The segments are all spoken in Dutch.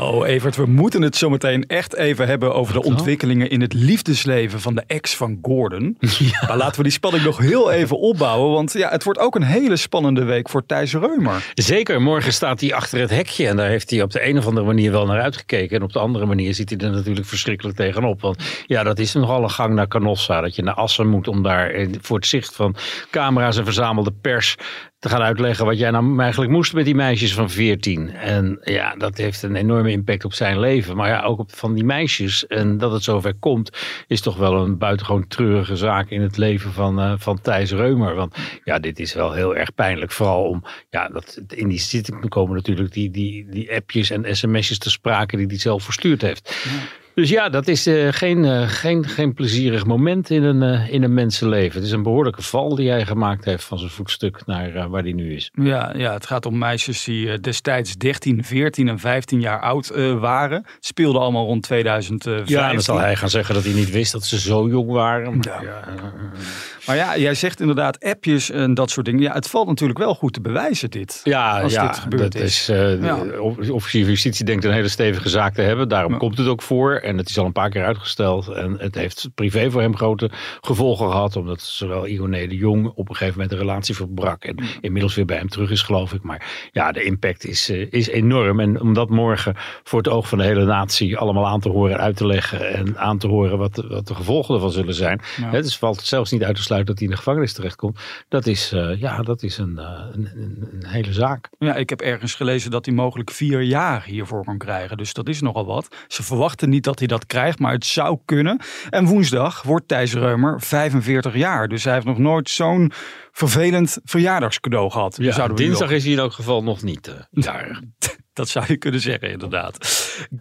Oh, Evert, we moeten het zometeen echt even hebben over de ontwikkelingen in het liefdesleven van de ex van Gordon. Maar laten we die spanning nog heel even opbouwen, want ja, het wordt ook een hele spannende week voor Thijs Reumer. Zeker, morgen staat hij achter het hekje en daar heeft hij op de een of andere manier wel naar uitgekeken. En op de andere manier ziet hij er natuurlijk verschrikkelijk tegenop. Want ja, dat is nogal een gang naar Canossa, dat je naar Assen moet om daar eh, voor het zicht van camera's en verzamelde pers te gaan uitleggen wat jij nou eigenlijk moest met die meisjes van 14. En ja, dat heeft een enorme impact op zijn leven. Maar ja, ook op van die meisjes. En dat het zover komt, is toch wel een buitengewoon treurige zaak in het leven van, uh, van Thijs Reumer. Want ja, dit is wel heel erg pijnlijk. Vooral om, ja, dat in die zitting komen natuurlijk die, die, die appjes en sms'jes te sprake die hij zelf verstuurd heeft. Ja. Dus ja, dat is uh, geen, uh, geen, geen plezierig moment in een, uh, in een mensenleven. Het is een behoorlijke val die hij gemaakt heeft van zijn voetstuk naar waar hij nu is. Ja, ja, het gaat om meisjes die destijds 13, 14 en 15 jaar oud waren. Speelden allemaal rond 2005. Ja, dan zal hij gaan zeggen dat hij niet wist dat ze zo jong waren. Maar ja. Maar ja, jij zegt inderdaad appjes en dat soort dingen. Ja, het valt natuurlijk wel goed te bewijzen dit. Ja, als ja dit gebeurd dat is. Uh, ja. De officier van justitie denkt een hele stevige zaak te hebben. Daarom ja. komt het ook voor. En het is al een paar keer uitgesteld. En het heeft privé voor hem grote gevolgen gehad. Omdat zowel Ione de Jong op een gegeven moment een relatie verbrak. En inmiddels weer bij hem terug is, geloof ik. Maar ja, de impact is, uh, is enorm. En om dat morgen voor het oog van de hele natie allemaal aan te horen en uit te leggen. En aan te horen wat, wat de gevolgen ervan zullen zijn. Ja. Het dus valt zelfs niet uit te sluiten dat hij in de gevangenis terechtkomt. Dat is, uh, ja, dat is een, uh, een, een, een, hele zaak. Ja, ik heb ergens gelezen dat hij mogelijk vier jaar hiervoor kan krijgen. Dus dat is nogal wat. Ze verwachten niet dat hij dat krijgt, maar het zou kunnen. En woensdag wordt Thijs Reumer 45 jaar. Dus hij heeft nog nooit zo'n vervelend verjaardagscadeau gehad. Ja, dinsdag is hij in elk geval nog niet uh, jarig. Dat zou je kunnen zeggen, inderdaad.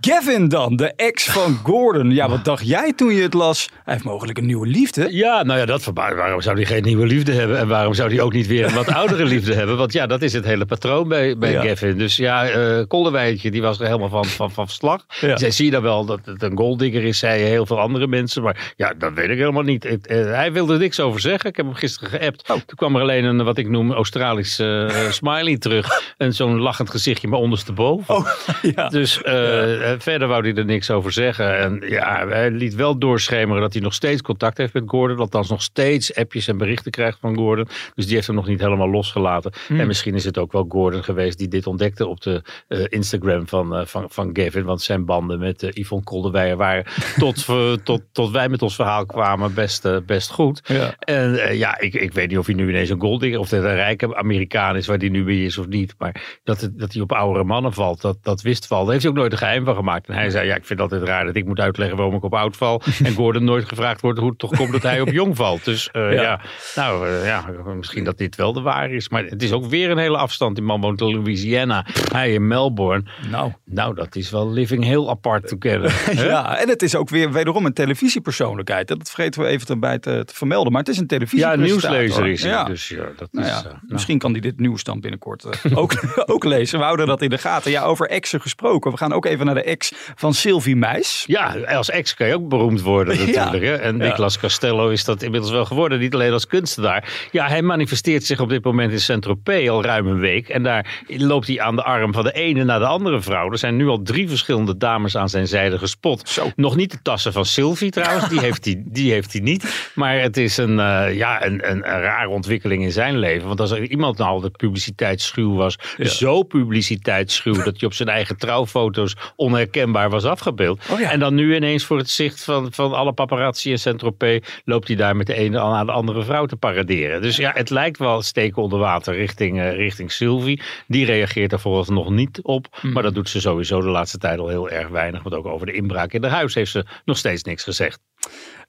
Gavin dan, de ex van Gordon. Ja, wat dacht jij toen je het las? Hij heeft mogelijk een nieuwe liefde. Ja, nou ja, dat waarom zou hij geen nieuwe liefde hebben? En waarom zou hij ook niet weer een wat oudere liefde hebben? Want ja, dat is het hele patroon bij, bij ja. Gavin. Dus ja, uh, Kolderwijntje, die was er helemaal van, van, van verslag. Ja. Zij zie je dan wel dat het een golddigger is, zei heel veel andere mensen. Maar ja, dat weet ik helemaal niet. Het, uh, hij wilde er niks over zeggen. Ik heb hem gisteren geappt. Oh. Toen kwam er alleen een, wat ik noem, Australisch uh, smiley terug. En zo'n lachend gezichtje, maar ondersteboven. Oh, ja. Dus uh, ja. verder wou hij er niks over zeggen. En ja, hij liet wel doorschemeren dat hij nog steeds contact heeft met Gordon. Althans nog steeds appjes en berichten krijgt van Gordon. Dus die heeft hem nog niet helemaal losgelaten. Hmm. En misschien is het ook wel Gordon geweest die dit ontdekte op de uh, Instagram van, uh, van, van Gavin. Want zijn banden met Yvonne Kolderweijer waren tot, tot, tot wij met ons verhaal kwamen best, best goed. Ja. En ja, ik, ik weet niet of hij nu ineens een golddigger of dat een rijke Amerikaan is waar hij nu bij is of niet. Maar dat, het, dat hij op oudere mannen valt, dat, dat wist Val. Daar heeft hij ook nooit een geheim van gemaakt. En hij zei, ja, ik vind het altijd raar dat ik moet uitleggen waarom ik op oud val. en Gordon nooit gevraagd wordt hoe het toch komt dat hij op jong valt. Dus uh, ja. ja. nou uh, ja, misschien dat dit wel de waar is. Maar het is ook weer een hele afstand. Die man woont in Louisiana, hij in Melbourne. Nou, nou dat is wel living heel apart te kennen. ja, en het is ook weer wederom een televisiepersoonlijkheid. Dat vergeten we even erbij te, te vermelden. Maar het is een televisie. Ja, nieuwslezer is hij. Ja. Dus ja, dat nou is, ja, nou. Misschien kan hij dit nieuws dan binnenkort ook, ook lezen. We houden dat in de gaten. Ja, over exen gesproken. We gaan ook even naar de ex van Sylvie Meis. Ja, als ex kan je ook beroemd worden natuurlijk. Ja. En Nicolas ja. Castello is dat inmiddels wel geworden. Niet alleen als kunstenaar. Ja, hij manifesteert zich op dit moment in Saint-Tropez al ruim een week. En daar loopt hij aan de arm van de ene naar de andere vrouw. Er zijn nu al drie verschillende dames aan zijn zijde gespot. Zo. Nog niet de tassen van Sylvie trouwens. Die heeft hij, die heeft hij niet. Maar het is een, uh, ja, een, een, een rare ontwikkeling in zijn leven. Want als er iemand nou altijd publiciteitsschuw was. Ja. Zo publiciteitsschuw dat hij op zijn eigen trouwfoto's onherkenbaar was afgebeeld. Oh ja. En dan nu ineens voor het zicht van, van alle paparazzi in Saint-Tropez loopt hij daar met de ene aan de andere vrouw te paraderen. Dus ja, het lijkt wel steken onder water richting, uh, richting Sylvie. Die reageert er volgens nog niet op. Mm. Maar dat doet ze sowieso de laatste tijd al heel erg weinig. Want ook over de inbraak in haar huis heeft ze nog steeds niks gezegd.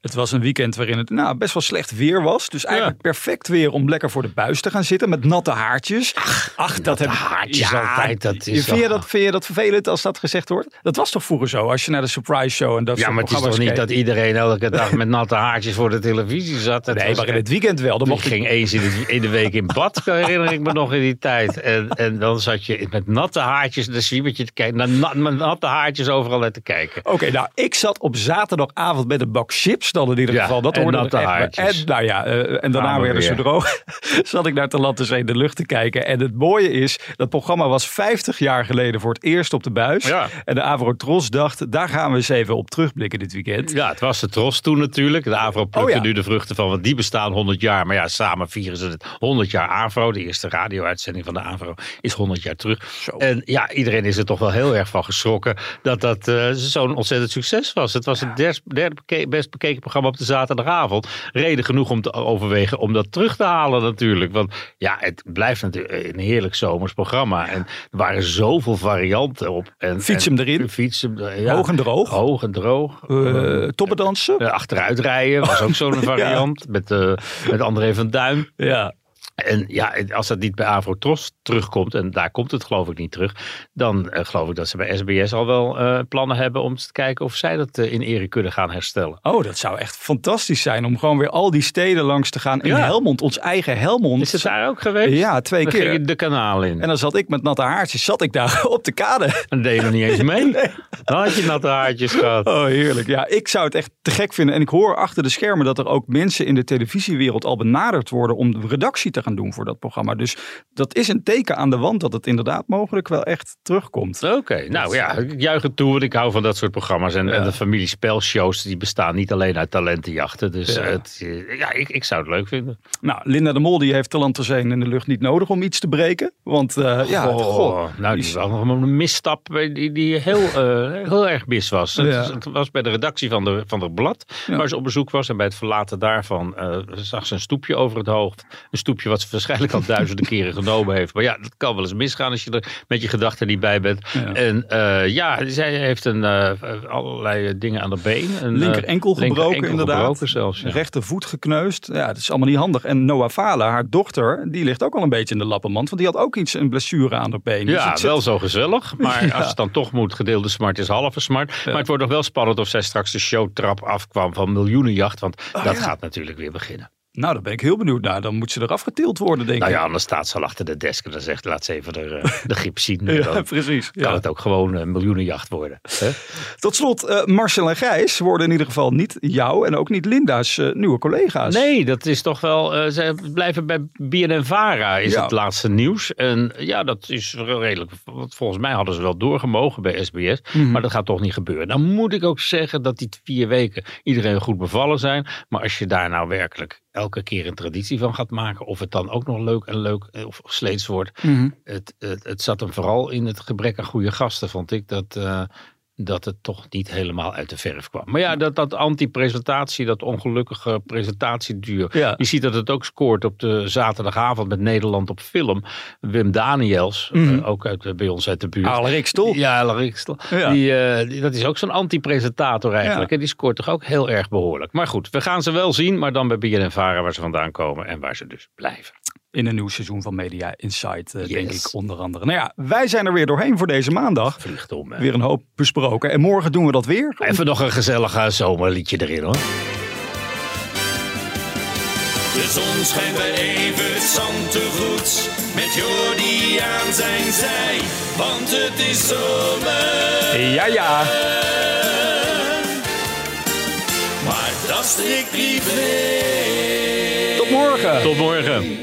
Het was een weekend waarin het nou, best wel slecht weer was. Dus eigenlijk perfect weer om lekker voor de buis te gaan zitten met natte haartjes. Ach, dat heb haartjes altijd, dat is vind, je dat, vind je dat vervelend als dat gezegd wordt? Dat was toch vroeger zo, als je naar de surprise show en dat Ja, maar het is toch niet keek? dat iedereen elke dag met natte haartjes voor de televisie zat? Nee, maar in het weekend wel. Dan mocht ik ging eens in de, in de week in bad, herinner ik me nog in die tijd. En, en dan zat je met natte haartjes, de zwiebertje te kijken, naar na- met natte haartjes overal naar te kijken. Oké, nou, ik zat op zaterdagavond met een bak chips dan in ieder Ja, geval. Dat hoorde er echt haartjes. En, nou ja, eh, en daarna werden ze droog. zat ik naar Talante in de lucht te kijken. En het mooie is, dat programma was 50 jaar geleden voor het eerst op de buis. Ja. En de Avrotros dacht, daar gaan we eens even op terugblikken dit weekend. Ja, het was de Tros toen natuurlijk. De Avro plukte Oh ja. nu de vruchten van, want die bestaan 100 jaar. Maar ja, samen vieren ze het 100 jaar Avro. De eerste radio-uitzending van de Avro is 100 jaar terug. En ja, iedereen is er toch wel heel erg van geschrokken dat dat eh, zo'n ontzettend succes was. Het was het derde best bekeken programma op de zaterdagavond. Reden genoeg om te overwegen om dat terug te halen natuurlijk. Want ja, het blijft natuurlijk een heerlijk zomers programma. En er waren zoveel varianten op. En, Fiets hem erin. Fiets hem, eh, ja. Hoog en droog. Hoog en droog. Eh toppendansen. Eh, achteruitrijden was ook zo'n variant. Met, eh, met André van Duin. Ja. En ja, als dat niet bij Avrotros terugkomt, en daar komt het geloof ik niet terug, dan eh, geloof ik dat ze bij SBS al wel eh, plannen hebben om te kijken of zij dat eh, in ere kunnen gaan herstellen. Oh, dat zou echt fantastisch zijn om gewoon weer al die steden langs te gaan. In Ja. Helmond, ons eigen Helmond. Is het daar ook geweest? Ja, twee We keer. de kanaal in. En dan zat ik met natte haartjes, zat ik daar op de kade. En deed je nog niet eens mee. Dan had je natte haartjes gehad. Oh, heerlijk. Ja, ik zou het echt te gek vinden. En ik hoor achter de schermen dat er ook mensen in de televisiewereld al benaderd worden om de redactie te gaan doen voor dat programma. Dus dat is een teken aan de wand dat het inderdaad mogelijk wel echt terugkomt. Oké, nou ja, ik juich het toe, want ik hou van dat soort programma's. En, en de familiespelshows, die bestaan niet alleen uit talentenjachten. Dus Ja. Het, eh, ja, ik, ik zou het leuk vinden. Nou, Linda de Mol die heeft Talentenzeen in de lucht niet nodig om iets te breken. Want eh, ja, goh, nou, die is- was nog een misstap eh, die, die heel, heel erg mis was. Het, Ja. het was bij de redactie van, de, van het blad, waar ze op bezoek was. En bij het verlaten daarvan zag ze een stoepje over het hoofd. Een stoepje wat ze waarschijnlijk al duizenden keren genomen heeft. Maar ja, dat kan wel eens misgaan als je er met je gedachten niet bij bent. Ja. En eh, ja, zij heeft een, eh, allerlei dingen aan de been. Een, eh, linker enkel gebroken linker enkel inderdaad. gebroken zelfs, ja. Rechter voet gekneusd. Ja, dat is allemaal niet handig. En Noah Fale, haar dochter, die ligt ook al een beetje in de lappenmand. Want die had ook iets, een blessure aan haar been. Dus Ja, zit- wel zo gezellig. Maar Ja. als het dan toch moet, gedeelde smart is halve smart. Maar het wordt nog wel spannend of zij straks de showtrap afkwam van miljoenenjacht. Want dat Oh, ja. gaat natuurlijk weer beginnen. Nou, daar ben ik heel benieuwd naar. Dan moet ze eraf getild worden, denk Nou ik. ja, anders staat ze al achter de desk en dan zegt laat ze even de, eh, de zien. Ja, Dan precies. kan Ja. het ook gewoon een miljoenenjacht worden. Hè? Tot slot, eh, Marcel en Gijs worden in ieder geval niet jouw en ook niet Linda's eh, nieuwe collega's. Nee, dat is toch wel. eh, ze blijven bij BNN-Vara, is Ja. het laatste nieuws. En ja, dat is wel redelijk. Want volgens mij hadden ze wel doorgemogen bij SBS. Mhm. Maar dat gaat toch niet gebeuren. Dan moet ik ook zeggen dat die vier weken iedereen goed bevallen zijn. Maar als je daar nou werkelijk elke keer een traditie van gaat maken. Of het dan ook nog leuk en leuk eh, of sleets wordt. Mhm. Het, het, het zat hem vooral in het gebrek aan goede gasten, vond ik. Dat. eh, dat het toch niet helemaal uit de verf kwam. Maar ja, dat, dat anti-presentatie, dat ongelukkige presentatieduur. Ja. Je ziet dat het ook scoort op de zaterdagavond met Nederland op film. Wim Daniels, Mhm. eh, ook uit, bij ons uit de buurt. Alerik Stol. Ja, Alerik Stol. Ja. Die, eh, die- dat is ook zo'n anti-presentator eigenlijk. Ja. En die scoort toch ook heel erg behoorlijk. Maar goed, we gaan ze wel zien. Maar dan bij BNN Vara waar ze vandaan komen. En waar ze dus blijven. In een nieuw seizoen van Media Insight, eh, denk ik onder andere. Nou ja, wij zijn er weer doorheen voor deze maandag. Vliegt om. hè. Weer een hoop besproken. En morgen doen we dat weer. Even nog een gezellig zomerliedje erin hoor. De zon schijnt bij Evert Zantegoed met Jordi aan zijn zij, want het is zomer. Ja, ja. Maar dat is privé. Tot morgen. Tot morgen.